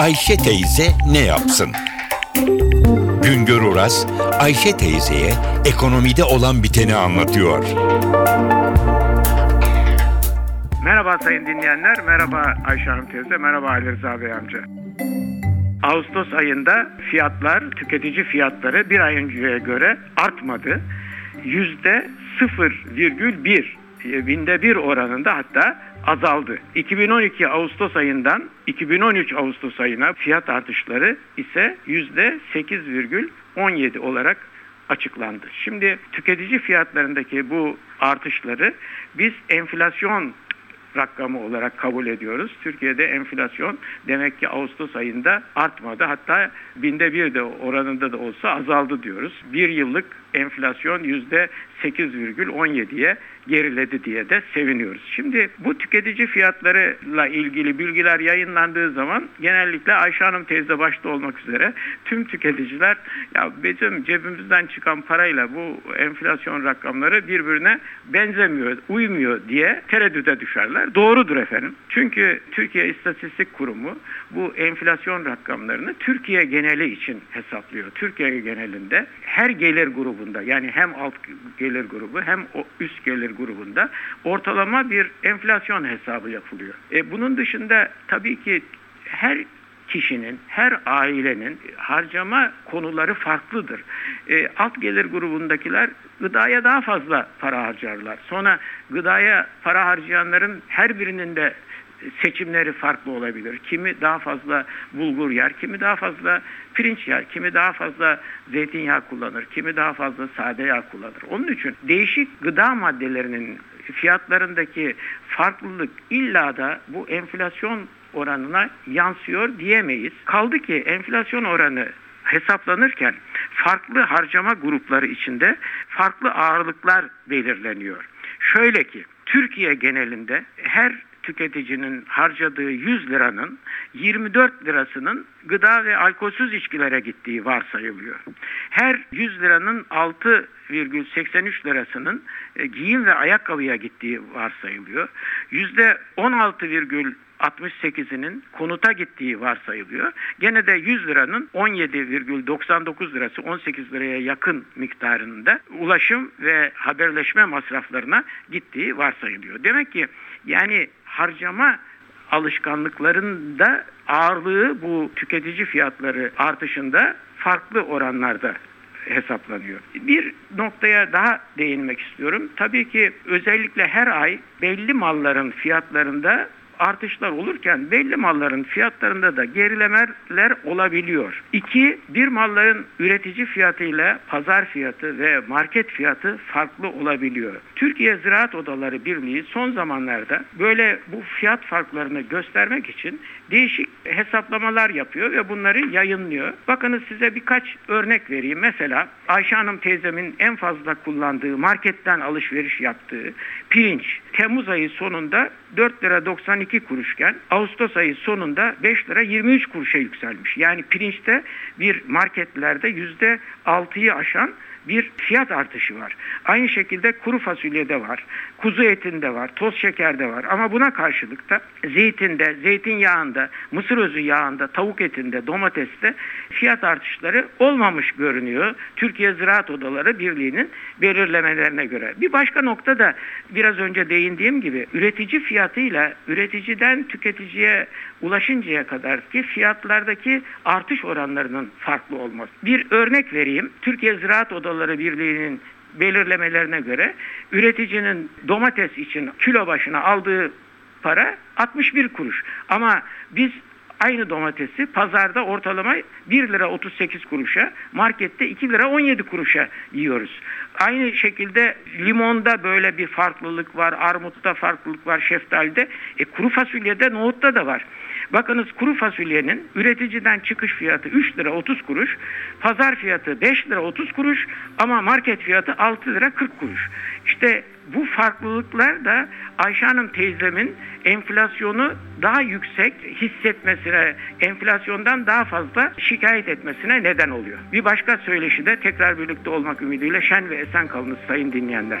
Ayşe teyze ne yapsın? Güngör Oras, Ayşe teyzeye ekonomide olan biteni anlatıyor. Merhaba sayın dinleyenler, merhaba Ayşe Hanım teyze, merhaba Ali Rıza Bey amca. Ağustos ayında fiyatlar, tüketici fiyatları bir ay önceye göre artmadı. Yüzde 0,1 e, binde bir oranında hatta azaldı. 2012 Ağustos ayından 2013 Ağustos ayına fiyat artışları ise yüzde 8,17 olarak açıklandı. Şimdi tüketici fiyatlarındaki bu artışları biz enflasyon rakamı olarak kabul ediyoruz. Türkiye'de enflasyon demek ki Ağustos ayında artmadı. Hatta binde bir de oranında da olsa azaldı diyoruz. Bir yıllık enflasyon yüzde 8,17'ye geriledi diye de seviniyoruz. Şimdi bu tüketici fiyatlarıyla ilgili bilgiler yayınlandığı zaman genellikle Ayşe Hanım teyze başta olmak üzere tüm tüketiciler ya bizim cebimizden çıkan parayla bu enflasyon rakamları birbirine benzemiyor, uymuyor diye tereddüte düşerler. Doğrudur efendim. Çünkü Türkiye İstatistik Kurumu bu enflasyon rakamlarını Türkiye geneli için hesaplıyor. Türkiye genelinde her gelir grubunda yani hem alt gelir grubu hem üst gelir grubunda ortalama bir enflasyon hesabı yapılıyor. E, bunun dışında tabii ki her kişinin, her ailenin harcama konuları farklıdır. E, alt gelir grubundakiler gıdaya daha fazla para harcarlar. Sonra gıdaya para harcayanların her birinin de seçimleri farklı olabilir. Kimi daha fazla bulgur yer, kimi daha fazla pirinç yer, kimi daha fazla zeytinyağı kullanır, kimi daha fazla sade yağ kullanır. Onun için değişik gıda maddelerinin fiyatlarındaki farklılık illa da bu enflasyon oranına yansıyor diyemeyiz. Kaldı ki enflasyon oranı hesaplanırken farklı harcama grupları içinde farklı ağırlıklar belirleniyor. Şöyle ki Türkiye genelinde her tüketicinin harcadığı 100 liranın 24 lirasının gıda ve alkolsüz içkilere gittiği varsayılıyor. Her 100 liranın 6,83 lirasının e, giyim ve ayakkabıya gittiği varsayılıyor. %16, 68'inin konuta gittiği varsayılıyor. Gene de 100 liranın 17,99 lirası 18 liraya yakın miktarında ulaşım ve haberleşme masraflarına gittiği varsayılıyor. Demek ki yani harcama alışkanlıklarında ağırlığı bu tüketici fiyatları artışında farklı oranlarda hesaplanıyor. Bir noktaya daha değinmek istiyorum. Tabii ki özellikle her ay belli malların fiyatlarında artışlar olurken belli malların fiyatlarında da gerilemeler olabiliyor. İki, bir malların üretici fiyatıyla pazar fiyatı ve market fiyatı farklı olabiliyor. Türkiye Ziraat Odaları Birliği son zamanlarda böyle bu fiyat farklarını göstermek için değişik hesaplamalar yapıyor ve bunları yayınlıyor. Bakınız size birkaç örnek vereyim. Mesela Ayşe Hanım teyzemin en fazla kullandığı marketten alışveriş yaptığı pirinç Temmuz ayı sonunda 4 lira 92 kuruşken Ağustos ayı sonunda 5 lira 23 kuruşa yükselmiş. Yani pirinçte bir marketlerde yüzde 6'yı aşan bir fiyat artışı var. Aynı şekilde kuru fasulyede var, kuzu etinde var, toz şekerde var. Ama buna karşılık da zeytinde, zeytinyağında, mısır özü yağında, tavuk etinde, domateste fiyat artışları olmamış görünüyor. Türkiye Ziraat Odaları Birliği'nin belirlemelerine göre. Bir başka nokta da biraz önce değindiğim gibi üretici fiyatıyla üreticiden tüketiciye ulaşıncaya kadar ki fiyatlardaki artış oranlarının farklı olması. Bir örnek vereyim. Türkiye Ziraat Odaları Birliği'nin belirlemelerine göre üreticinin domates için kilo başına aldığı para 61 kuruş. Ama biz aynı domatesi pazarda ortalama 1 lira 38 kuruşa, markette 2 lira 17 kuruşa yiyoruz. Aynı şekilde limonda böyle bir farklılık var, armutta farklılık var, şeftalide, e, kuru fasulyede, nohutta da var. Bakınız kuru fasulyenin üreticiden çıkış fiyatı 3 lira 30 kuruş, pazar fiyatı 5 lira 30 kuruş ama market fiyatı 6 lira 40 kuruş. İşte bu farklılıklar da Ayşe Hanım teyzemin enflasyonu daha yüksek hissetmesine, enflasyondan daha fazla şikayet etmesine neden oluyor. Bir başka söyleşi de tekrar birlikte olmak ümidiyle şen ve esen kalınız sayın dinleyenler.